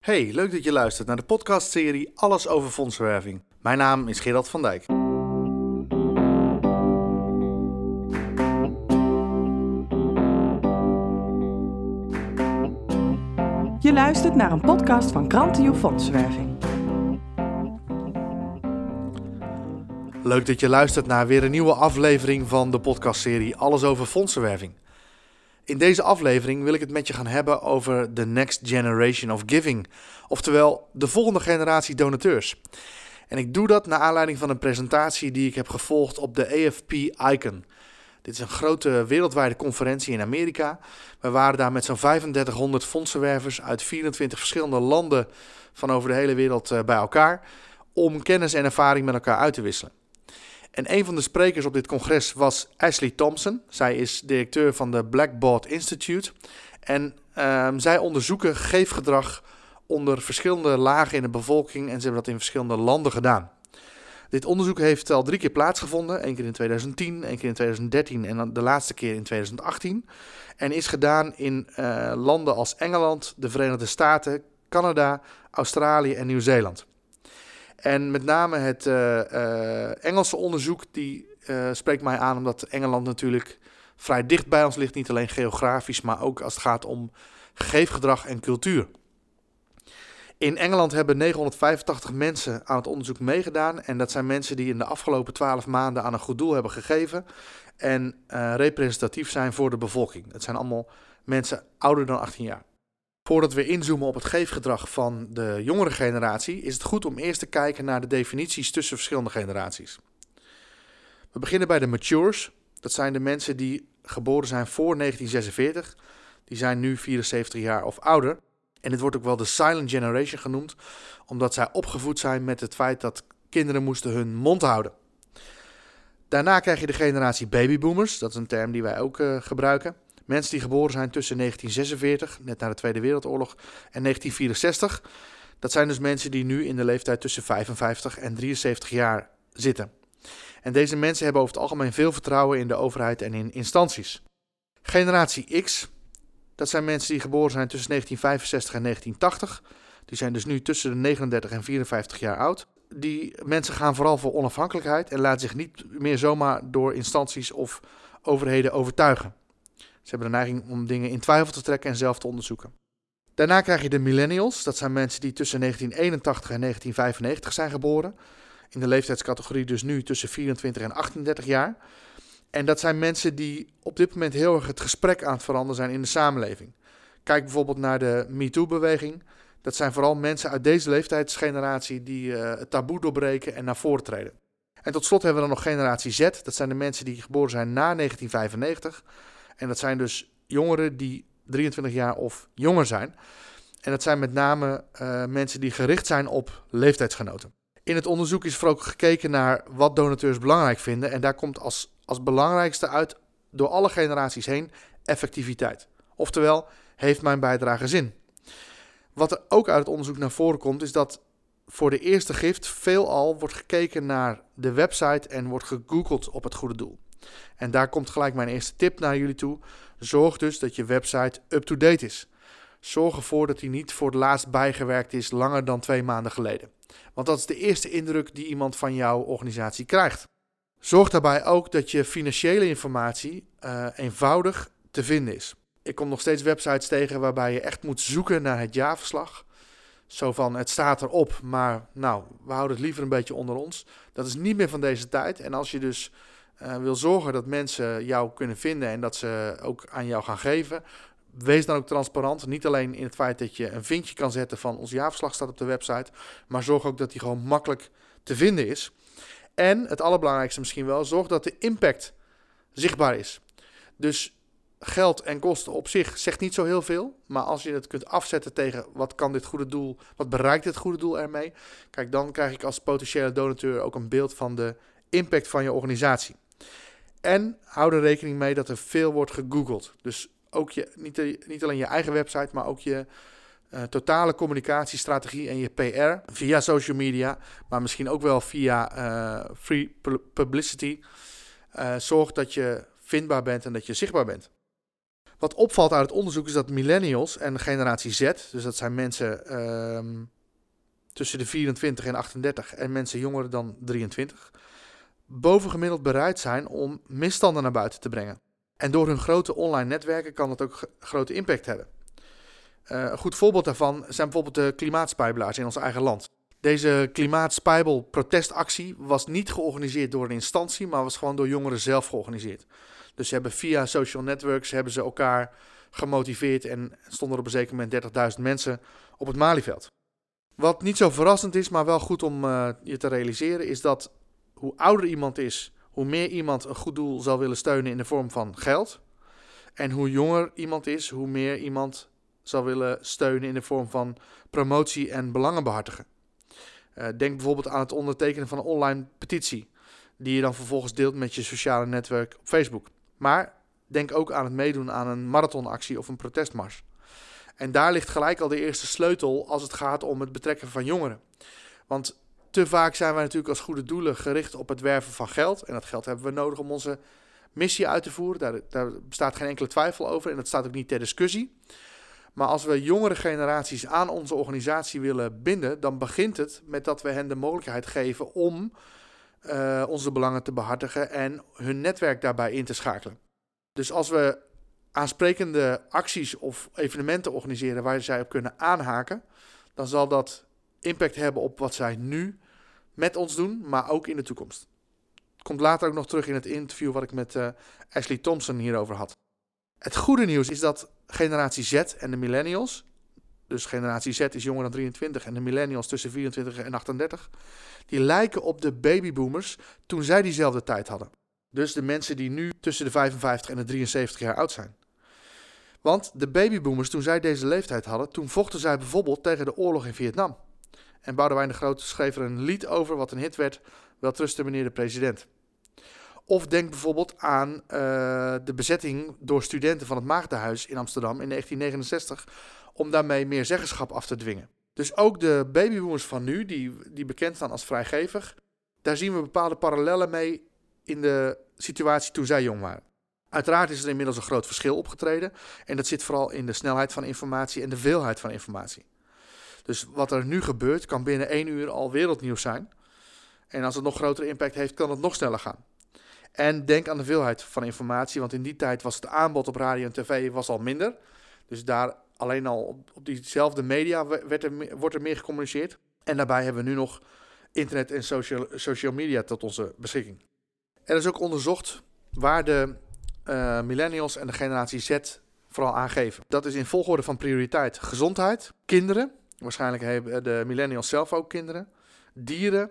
Hey, leuk dat je luistert naar de podcastserie Alles over fondsenwerving. Mijn naam is Gerald van Dijk. Je luistert naar een podcast van Krantio Fondsenwerving. Leuk dat je luistert naar weer een nieuwe aflevering van de podcastserie Alles over fondsenwerving. In deze aflevering wil ik het met je gaan hebben over the next generation of giving, oftewel de volgende generatie donateurs. En ik doe dat naar aanleiding van een presentatie die ik heb gevolgd op de AFP Icon. Dit is een grote wereldwijde conferentie in Amerika. We waren daar met zo'n 3500 fondsenwervers uit 24 verschillende landen van over de hele wereld eh, bij elkaar om kennis en ervaring met elkaar uit te wisselen. En een van de sprekers op dit congres was Ashley Thompson. Zij is directeur van de Blackboard Institute. En ehm, zij onderzoeken geefgedrag onder verschillende lagen in de bevolking. En ze hebben dat in verschillende landen gedaan. Dit onderzoek heeft al drie keer plaatsgevonden. Eén keer in 2010, één keer in 2013 en dan de laatste keer in 2018. En is gedaan in uh, landen als Engeland, de Verenigde Staten, Canada, Australië en Nieuw-Zeeland. En met name het uh, uh, Engelse onderzoek die uh, spreekt mij aan, omdat Engeland natuurlijk vrij dicht bij ons ligt, niet alleen geografisch, maar ook als het gaat om geefgedrag en cultuur. In Engeland hebben 985 mensen aan het onderzoek meegedaan. En dat zijn mensen die in de afgelopen 12 maanden aan een goed doel hebben gegeven. En representatief zijn voor de bevolking. Het zijn allemaal mensen ouder dan 18 jaar. Voordat we inzoomen op het geefgedrag van de jongere generatie, is het goed om eerst te kijken naar de definities tussen verschillende generaties. We beginnen bij de matures. Dat zijn de mensen die geboren zijn voor 1946. Die zijn nu 74 jaar of ouder. En dit wordt ook wel de silent generation genoemd, omdat zij opgevoed zijn met het feit dat kinderen moesten hun mond houden. Daarna krijg je de generatie babyboomers, dat is een term die wij ook uh, gebruiken. Mensen die geboren zijn tussen 1946, net na de Tweede Wereldoorlog, en 1964. Dat zijn dus mensen die nu in de leeftijd tussen 55 en 73 jaar zitten. En deze mensen hebben over het algemeen veel vertrouwen in de overheid en in instanties. Generatie X, dat zijn mensen die geboren zijn tussen 1965 en 1980. Die zijn dus nu tussen de 39 en 54 jaar oud. Die mensen gaan vooral voor onafhankelijkheid en laten zich niet meer zomaar door instanties of overheden overtuigen. Ze hebben de neiging om dingen in twijfel te trekken en zelf te onderzoeken. Daarna krijg je de millennials. Dat zijn mensen die tussen 1981 en 1995 zijn geboren. In de leeftijdscategorie dus nu tussen 24 en 38 jaar. En dat zijn mensen die op dit moment heel erg het gesprek aan het veranderen zijn in de samenleving. Kijk bijvoorbeeld naar de MeToo-beweging. Dat zijn vooral mensen uit deze leeftijdsgeneratie die uh, het taboe doorbreken en naar voren treden. En tot slot hebben we dan nog generatie Z. Dat zijn de mensen die geboren zijn na 1995. En dat zijn dus jongeren die 23 jaar of jonger zijn. En dat zijn met name uh, mensen die gericht zijn op leeftijdsgenoten. In het onderzoek is vooral gekeken naar wat donateurs belangrijk vinden. En daar komt als, als belangrijkste uit door alle generaties heen effectiviteit. Oftewel, heeft mijn bijdrage zin? Wat er ook uit het onderzoek naar voren komt, is dat voor de eerste gift veelal wordt gekeken naar de website en wordt gegoogeld op het goede doel. En daar komt gelijk mijn eerste tip naar jullie toe. Zorg dus dat je website up-to-date is. Zorg ervoor dat die niet voor het laatst bijgewerkt is langer dan twee maanden geleden. Want dat is de eerste indruk die iemand van jouw organisatie krijgt. Zorg daarbij ook dat je financiële informatie uh, eenvoudig te vinden is. Ik kom nog steeds websites tegen waarbij je echt moet zoeken naar het jaarverslag. Zo van, het staat erop, maar nou, we houden het liever een beetje onder ons. Dat is niet meer van deze tijd. En als je dus uh, wil zorgen dat mensen jou kunnen vinden en dat ze ook aan jou gaan geven, wees dan ook transparant. Niet alleen in het feit dat je een vinkje kan zetten van ons jaarverslag staat op de website, maar zorg ook dat die gewoon makkelijk te vinden is. En het allerbelangrijkste misschien wel, zorg dat de impact zichtbaar is. Dus geld en kosten op zich zegt niet zo heel veel. Maar als je het kunt afzetten tegen wat kan dit goede doel, wat bereikt dit goede doel ermee? Kijk, dan krijg ik als potentiële donateur ook een beeld van de impact van je organisatie. En hou er rekening mee dat er veel wordt gegoogeld. Dus ook je, niet, niet alleen je eigen website, maar ook je uh, totale communicatiestrategie en je PR via social media, maar misschien ook wel via uh, free publicity. Zorg dat je vindbaar bent en dat je zichtbaar bent. Wat opvalt uit het onderzoek is dat millennials en generatie Z, dus dat zijn mensen ehm, tussen de 24 en 38 en mensen jonger dan 23, bovengemiddeld bereid zijn om misstanden naar buiten te brengen. En door hun grote online netwerken kan dat ook grote impact hebben. Uh, een goed voorbeeld daarvan zijn bijvoorbeeld de klimaatspijbelaars in ons eigen land. Deze klimaatspijbel protestactie was niet georganiseerd door een instantie, maar was gewoon door jongeren zelf georganiseerd. Dus ze hebben via social networks hebben ze elkaar gemotiveerd en stonden er op een zeker moment 30.000 mensen op het Malieveld. Wat niet zo verrassend is, maar wel goed om uh, je te realiseren, is dat hoe ouder iemand is, hoe meer iemand een goed doel zal willen steunen in de vorm van geld. En hoe jonger iemand is, hoe meer iemand zal willen steunen in de vorm van promotie en belangen behartigen. Uh, denk bijvoorbeeld aan het ondertekenen van een online petitie, die je dan vervolgens deelt met je sociale netwerk op Facebook. Maar denk ook aan het meedoen aan een marathonactie of een protestmars. En daar ligt gelijk al de eerste sleutel als het gaat om het betrekken van jongeren. Want te vaak zijn wij natuurlijk als goede doelen gericht op het werven van geld. En dat geld hebben we nodig om onze missie uit te voeren. Daar, daar bestaat geen enkele twijfel over en dat staat ook niet ter discussie. Maar als we jongere generaties aan onze organisatie willen binden, dan begint het met dat we hen de mogelijkheid geven om uh, onze belangen te behartigen en hun netwerk daarbij in te schakelen. Dus als we aansprekende acties of evenementen organiseren waar zij op kunnen aanhaken, dan zal dat impact hebben op wat zij nu met ons doen, maar ook in de toekomst. Komt later ook nog terug in het interview wat ik met uh, Ashley Thompson hierover had. Het goede nieuws is dat generatie Z en de millennials, dus generatie Z is jonger dan 23 en de millennials tussen 24 en 38, die lijken op de babyboomers toen zij diezelfde tijd hadden. Dus de mensen die nu tussen de 55 en de 73 jaar oud zijn. Want de babyboomers, toen zij deze leeftijd hadden, toen vochten zij bijvoorbeeld tegen de oorlog in Vietnam. En Boudewijn de Grote schreef er een lied over wat een hit werd, Wel trusten meneer de president. Of denk bijvoorbeeld aan uh, de bezetting door studenten van het Maagdenhuis in Amsterdam in 1969, om daarmee meer zeggenschap af te dwingen. Dus ook de babyboomers van nu, die, die bekend staan als vrijgevig, daar zien we bepaalde parallellen mee in de situatie toen zij jong waren. Uiteraard is er inmiddels een groot verschil opgetreden. En dat zit vooral in de snelheid van informatie en de veelheid van informatie. Dus wat er nu gebeurt, kan binnen één uur al wereldnieuws zijn. En als het nog grotere impact heeft, kan het nog sneller gaan. En denk aan de veelheid van informatie, want in die tijd was het aanbod op radio en tv was al minder. Dus daar alleen al op, diezelfde media er, wordt er meer gecommuniceerd. En daarbij hebben we nu nog internet en social, social media tot onze beschikking. Er is ook onderzocht waar de uh, millennials en de generatie Z vooral aangeven. Dat is in volgorde van prioriteit gezondheid, kinderen, waarschijnlijk hebben de millennials zelf ook kinderen, dieren,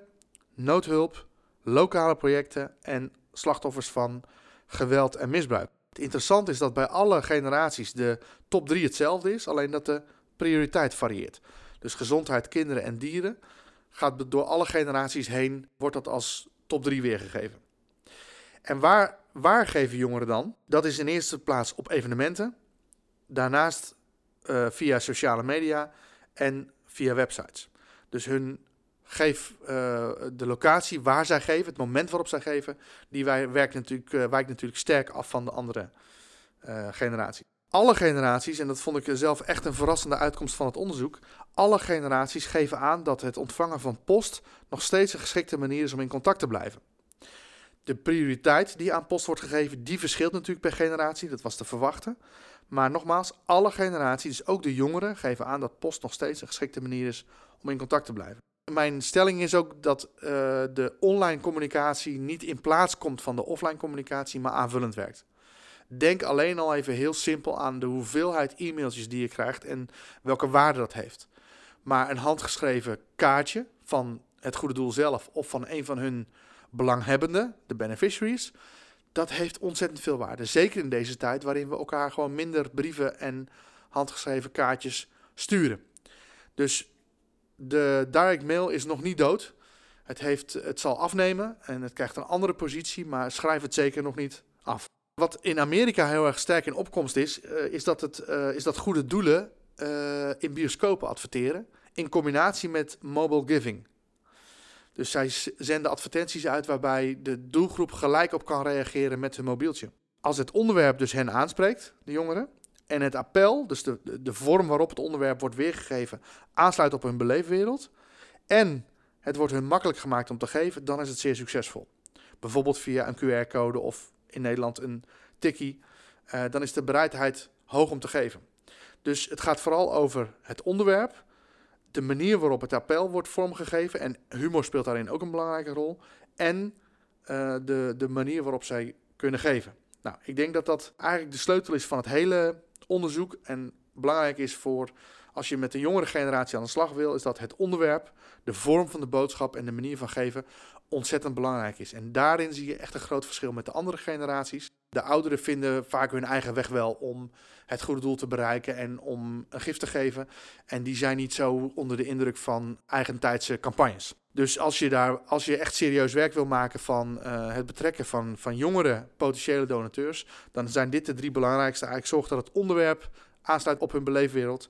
noodhulp, lokale projecten en slachtoffers van geweld en misbruik. Het interessante is dat bij alle generaties de top 3 hetzelfde is, alleen dat de prioriteit varieert. Dus gezondheid, kinderen en dieren gaat door alle generaties heen, wordt dat als top 3 weergegeven. En waar, waar geven jongeren dan? Dat is in eerste plaats op evenementen, daarnaast uh, via sociale media en via websites. Dus hun geef uh, de locatie waar zij geven, het moment waarop zij geven, die wij, werkt natuurlijk, uh, wijkt natuurlijk sterk af van de andere uh, generatie. Alle generaties, en dat vond ik zelf echt een verrassende uitkomst van het onderzoek, alle generaties geven aan dat het ontvangen van post nog steeds een geschikte manier is om in contact te blijven. De prioriteit die aan post wordt gegeven, die verschilt natuurlijk per generatie, dat was te verwachten. Maar nogmaals, alle generaties, dus ook de jongeren, geven aan dat post nog steeds een geschikte manier is om in contact te blijven. Mijn stelling is ook dat uh, de online communicatie niet in plaats komt van de offline communicatie, maar aanvullend werkt. Denk alleen al even heel simpel aan de hoeveelheid e-mailtjes die je krijgt en welke waarde dat heeft. Maar een handgeschreven kaartje van het goede doel zelf of van een van hun belanghebbenden, de beneficiaries, dat heeft ontzettend veel waarde. Zeker in deze tijd waarin we elkaar gewoon minder brieven en handgeschreven kaartjes sturen. Dus de direct mail is nog niet dood. Het, heeft, het zal afnemen en het krijgt een andere positie, maar schrijf het zeker nog niet af. Wat in Amerika heel erg sterk in opkomst is, uh, is, dat het, uh, is dat goede doelen uh, in bioscopen adverteren in combinatie met mobile giving. Dus zij zenden advertenties uit waarbij de doelgroep gelijk op kan reageren met hun mobieltje. Als het onderwerp dus hen aanspreekt, de jongeren, en het appel, dus de, de vorm waarop het onderwerp wordt weergegeven, aansluit op hun beleefwereld. En het wordt hun makkelijk gemaakt om te geven, dan is het zeer succesvol. Bijvoorbeeld via een QR-code of in Nederland een tikkie. Uh, dan is de bereidheid hoog om te geven. Dus het gaat vooral over het onderwerp, de manier waarop het appel wordt vormgegeven. En humor speelt daarin ook een belangrijke rol. En uh, de, de manier waarop zij kunnen geven. Nou, ik denk dat dat eigenlijk de sleutel is van het hele onderzoek. En belangrijk is voor als je met de jongere generatie aan de slag wil, is dat het onderwerp, de vorm van de boodschap en de manier van geven ontzettend belangrijk is. En daarin zie je echt een groot verschil met de andere generaties. De ouderen vinden vaak hun eigen weg wel om het goede doel te bereiken en om een gift te geven. En die zijn niet zo onder de indruk van eigentijdse campagnes. Dus als je, daar, als je echt serieus werk wil maken van uh, het betrekken van, van jongere potentiële donateurs, dan zijn dit de drie belangrijkste. Eigenlijk zorg dat het onderwerp aansluit op hun beleefwereld.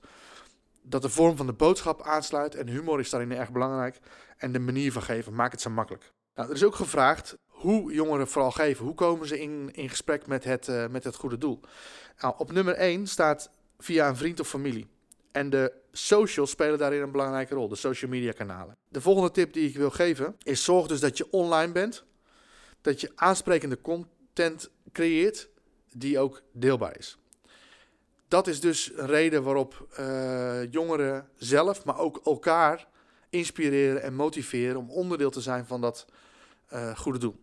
Dat de vorm van de boodschap aansluit en humor is daarin erg belangrijk. En de manier van geven, maak het zo makkelijk. Nou, er is ook gevraagd hoe jongeren vooral geven. Hoe komen ze in, in gesprek met het, uh, met het goede doel? Nou, op nummer 1 staat via een vriend of familie. En de socials spelen daarin een belangrijke rol, de social media kanalen. De volgende tip die ik wil geven is zorg dus dat je online bent. Dat je aansprekende content creëert die ook deelbaar is. Dat is dus een reden waarop uh, jongeren zelf, maar ook elkaar inspireren en motiveren om onderdeel te zijn van dat uh, goede doel.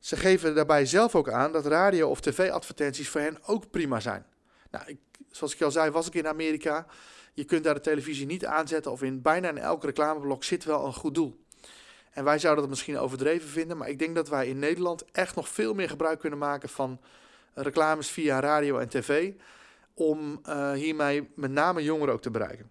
Ze geven daarbij zelf ook aan dat radio- of tv-advertenties voor hen ook prima zijn. Nou, ik, zoals ik al zei, was ik in Amerika. Je kunt daar de televisie niet aanzetten of in bijna in elk reclameblok zit wel een goed doel. En wij zouden dat misschien overdreven vinden, maar ik denk dat wij in Nederland echt nog veel meer gebruik kunnen maken van reclames via radio en tv. Om uh, hiermee met name jongeren ook te bereiken.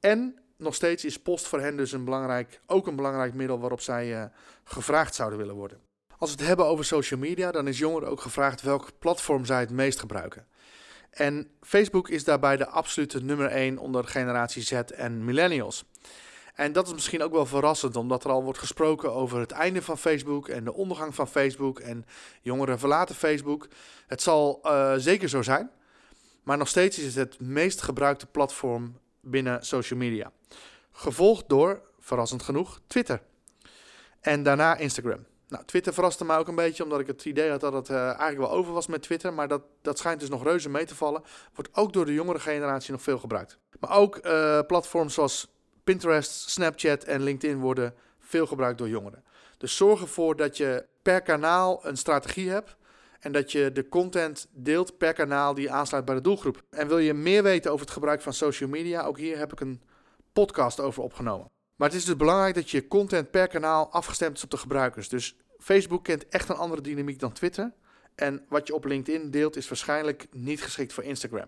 En nog steeds is post voor hen dus een belangrijk, ook een belangrijk middel waarop zij uh, gevraagd zouden willen worden. Als we het hebben over social media, dan is jongeren ook gevraagd welk platform zij het meest gebruiken. En Facebook is daarbij de absolute nummer 1 onder generatie Z en millennials. En dat is misschien ook wel verrassend, omdat er al wordt gesproken over het einde van Facebook en de ondergang van Facebook. En jongeren verlaten Facebook. Het zal uh, zeker zo zijn, maar nog steeds is het het meest gebruikte platform binnen social media. Gevolgd door, verrassend genoeg, Twitter. En daarna Instagram. Nou, Twitter verraste mij ook een beetje, omdat ik het idee had dat het uh, eigenlijk wel over was met Twitter. Maar dat, dat schijnt dus nog reuze mee te vallen. Wordt ook door de jongere generatie nog veel gebruikt. Maar ook uh, platforms zoals Pinterest, Snapchat en LinkedIn worden veel gebruikt door jongeren. Dus zorg ervoor dat je per kanaal een strategie hebt. En dat je de content deelt per kanaal die aansluit bij de doelgroep. En wil je meer weten over het gebruik van social media? Ook hier heb ik een podcast over opgenomen. Maar het is dus belangrijk dat je content per kanaal afgestemd is op de gebruikers. Dus Facebook kent echt een andere dynamiek dan Twitter. En wat je op LinkedIn deelt is waarschijnlijk niet geschikt voor Instagram.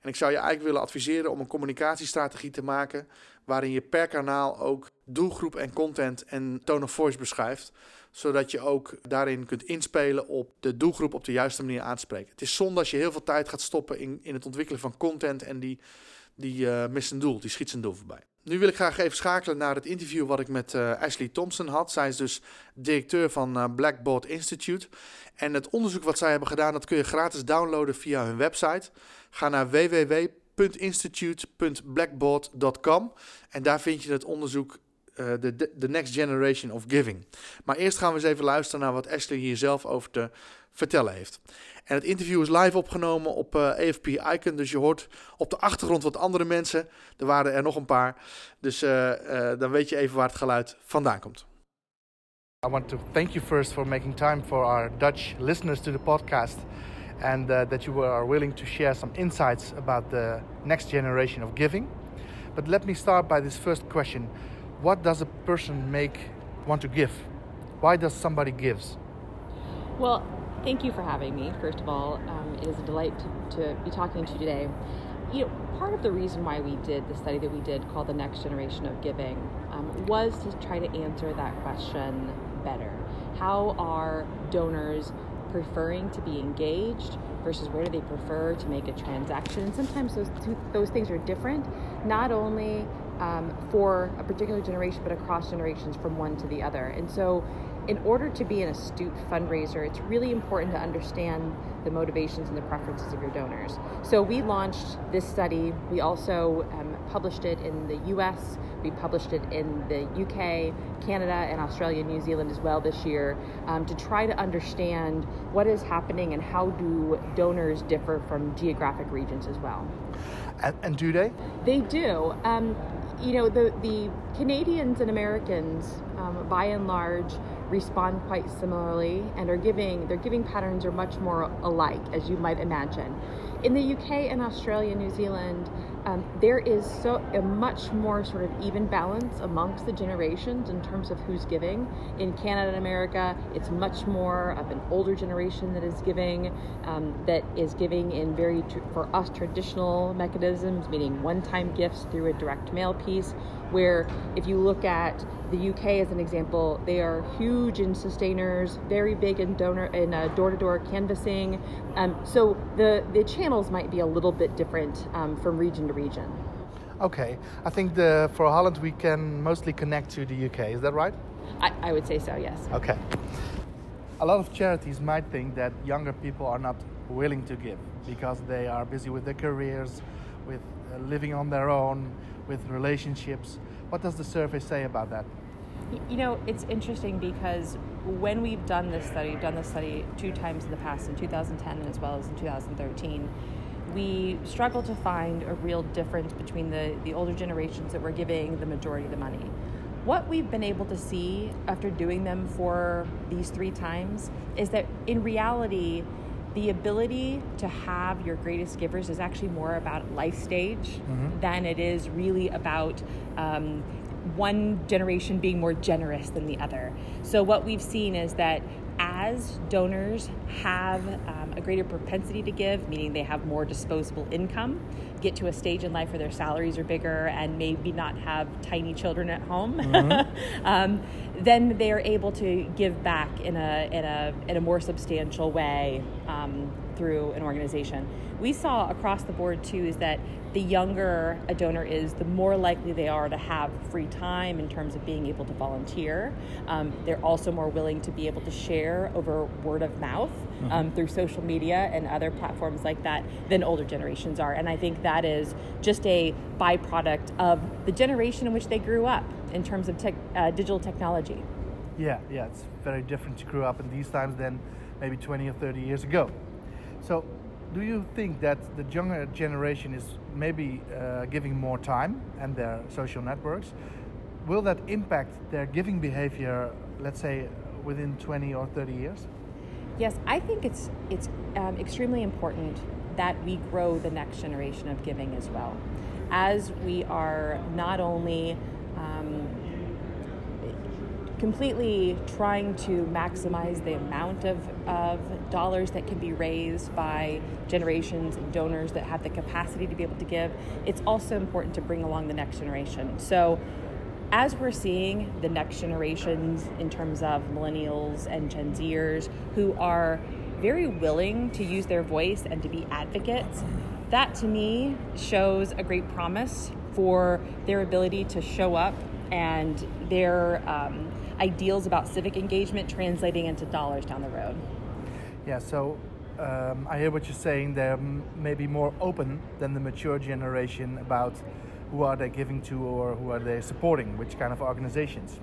En ik zou je eigenlijk willen adviseren om een communicatiestrategie te maken waarin je per kanaal ook doelgroep en content en tone of voice beschrijft, zodat je ook daarin kunt inspelen op de doelgroep op de juiste manier aan te spreken. Het is zonde als je heel veel tijd gaat stoppen in, in het ontwikkelen van content en die, die uh, mist een doel, die schiet zijn doel voorbij. Nu wil ik graag even schakelen naar het interview wat ik met uh, Ashley Thompson had. Zij is dus directeur van uh, Blackboard Institute. En het onderzoek wat zij hebben gedaan, dat kun je gratis downloaden via hun website. Ga naar www.institute.blackboard.com en daar vind je het onderzoek uh, the, the Next Generation of Giving. Maar eerst gaan we eens even luisteren naar wat Ashley hier zelf over te vertellen heeft. En het interview is live opgenomen op uh, AFP Icon, dus je hoort op de achtergrond wat andere mensen. Er waren er nog een paar, dus uh, dan weet je even waar het geluid vandaan komt. I want to thank you first for making time for our Dutch listeners to the podcast and uh, that you are willing to share some insights about the next generation of giving. But let me start by this first question. What does a person make want to give? Why does somebody gives? Well, thank you for having me. First of all, um, it is a delight to, to, be talking to you today. You know, part of the reason why we did the study that we did, called the Next Generation of Giving, um, was to try to answer that question better. How are donors preferring to be engaged versus where do they prefer to make a transaction? And sometimes those two, those things are different, not only um, for a particular generation, but across generations from one to the other. And so in order to be an astute fundraiser, it's really important to understand the motivations and the preferences of your donors. So we launched this study. We also um, published it in the US, we published it in the UK, Canada, and Australia, New Zealand as well this year um, to try to understand what is happening and how do donors differ from geographic regions as well. And, and do they? They do. Um, you know, the, the Canadians and Americans, um, by and large, respond quite similarly and are giving, their giving patterns are much more alike, as you might imagine. In the UK and Australia, New Zealand, um, there is so a much more sort of even balance amongst the generations in terms of who's giving. In Canada and America, it's much more of an older generation that is giving, um, that is giving in very for us traditional mechanisms, meaning one-time gifts through a direct mail piece. Where if you look at the UK as an example, they are huge in sustainers, very big in donor in uh, door-to-door canvassing. Um, so the the channels might be a little bit different um, from region to region. Okay, I think the, for Holland we can mostly connect to the UK. Is that right? I, I would say so. Yes. Okay. A lot of charities might think that younger people are not willing to give because they are busy with their careers, with uh, living on their own, with relationships. What does the survey say about that? You know, it's interesting because when we've done this study, we've done this study two times in the past, in 2010 and as well as in 2013. We struggle to find a real difference between the, the older generations that were giving the majority of the money. What we've been able to see after doing them for these three times is that in reality, the ability to have your greatest givers is actually more about life stage mm-hmm. than it is really about um, one generation being more generous than the other. So, what we've seen is that as donors have um, a greater propensity to give, meaning they have more disposable income, get to a stage in life where their salaries are bigger and maybe not have tiny children at home, mm-hmm. um, then they are able to give back in a, in a, in a more substantial way um, through an organization. We saw across the board too is that the younger a donor is, the more likely they are to have free time in terms of being able to volunteer. Um, they're also more willing to be able to share over word of mouth mm-hmm. um, through social media and other platforms like that than older generations are. And I think that is just a byproduct of the generation in which they grew up in terms of tech, uh, digital technology. Yeah, yeah, it's very different to grow up in these times than maybe 20 or 30 years ago. So, do you think that the younger generation is maybe uh, giving more time and their social networks? Will that impact their giving behavior, let's say, within 20 or 30 years? Yes, I think it's it's um, extremely important that we grow the next generation of giving as well, as we are not only um, completely trying to maximize the amount of, of dollars that can be raised by generations and donors that have the capacity to be able to give, it's also important to bring along the next generation. So, as we're seeing the next generations in terms of millennials and Gen Zers who are very willing to use their voice and to be advocates, that to me shows a great promise for their ability to show up and their um, ideals about civic engagement translating into dollars down the road. Yeah, so um, I hear what you're saying. They're maybe more open than the mature generation about who are they giving to or who are they supporting, which kind of organizations.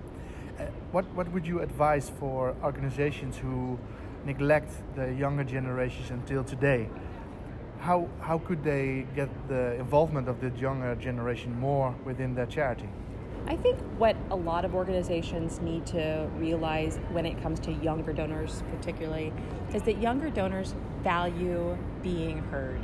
Uh, what, what would you advise for organizations who neglect the younger generations until today? How, how could they get the involvement of the younger generation more within their charity? I think what a lot of organizations need to realize when it comes to younger donors, particularly, is that younger donors value being heard.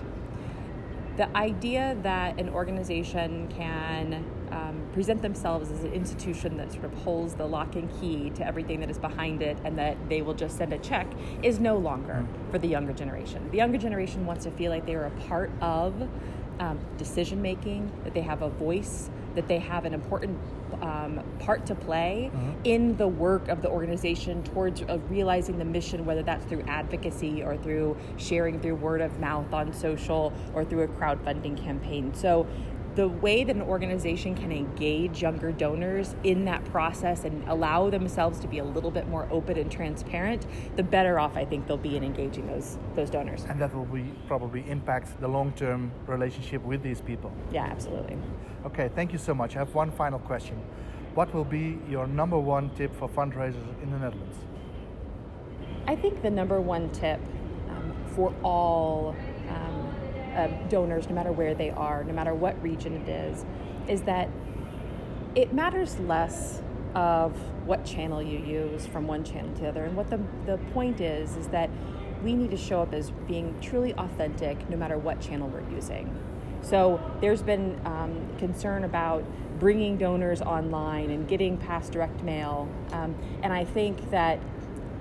The idea that an organization can um, present themselves as an institution that sort of holds the lock and key to everything that is behind it and that they will just send a check is no longer for the younger generation. The younger generation wants to feel like they are a part of um, decision making, that they have a voice, that they have an important um, part to play mm-hmm. in the work of the organization towards uh, realizing the mission, whether that's through advocacy or through sharing through word of mouth on social or through a crowdfunding campaign. So the way that an organization can engage younger donors in that process and allow themselves to be a little bit more open and transparent, the better off I think they'll be in engaging those those donors. And that will be probably impact the long-term relationship with these people. Yeah, absolutely. Okay, thank you so much. I have one final question. What will be your number one tip for fundraisers in the Netherlands? I think the number one tip um, for all um, donors, no matter where they are, no matter what region it is, is that it matters less of what channel you use from one channel to the other. And what the, the point is, is that we need to show up as being truly authentic no matter what channel we're using. So there's been um, concern about bringing donors online and getting past direct mail. Um, and I think that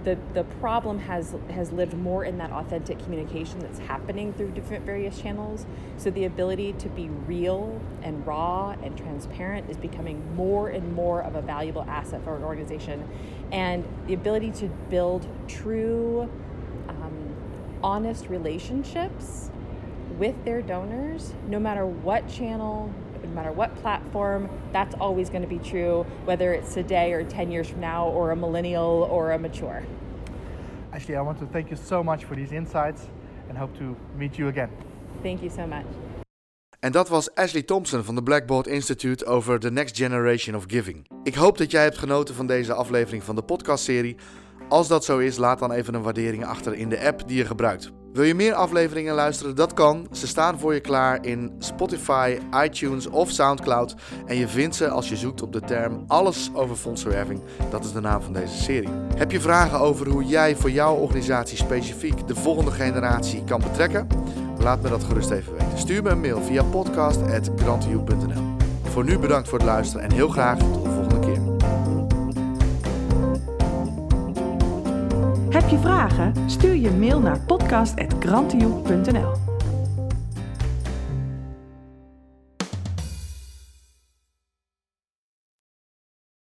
the, the problem has has lived more in that authentic communication that's happening through different various channels. So the ability to be real and raw and transparent is becoming more and more of a valuable asset for an organization, and the ability to build true, um, honest relationships with their donors, no matter what channel, no matter what platform, that's always going to be true, whether it's today or 10 years from now, or a millennial or a mature. Ashley, I want to thank you so much for these insights and hope to meet you again. Thank you so much. En dat was Ashley Thompson van de Blackboard Institute over The Next Generation of Giving. Ik hoop dat jij hebt genoten van deze aflevering van de podcastserie. Als dat zo is, laat dan even een waardering achter in de app die je gebruikt. Wil je meer afleveringen luisteren? Dat kan. Ze staan voor je klaar in Spotify, iTunes of SoundCloud. En je vindt ze als je zoekt op de term Alles over fondsenwerving. Dat is de naam van deze serie. Heb je vragen over hoe jij voor jouw organisatie specifiek de volgende generatie kan betrekken? Laat me dat gerust even weten. Stuur me een mail via podcast.grantiu.nl Voor nu bedankt voor het luisteren en heel graag tot Heb je vragen? Stuur je mail naar podcast.grantioe.nl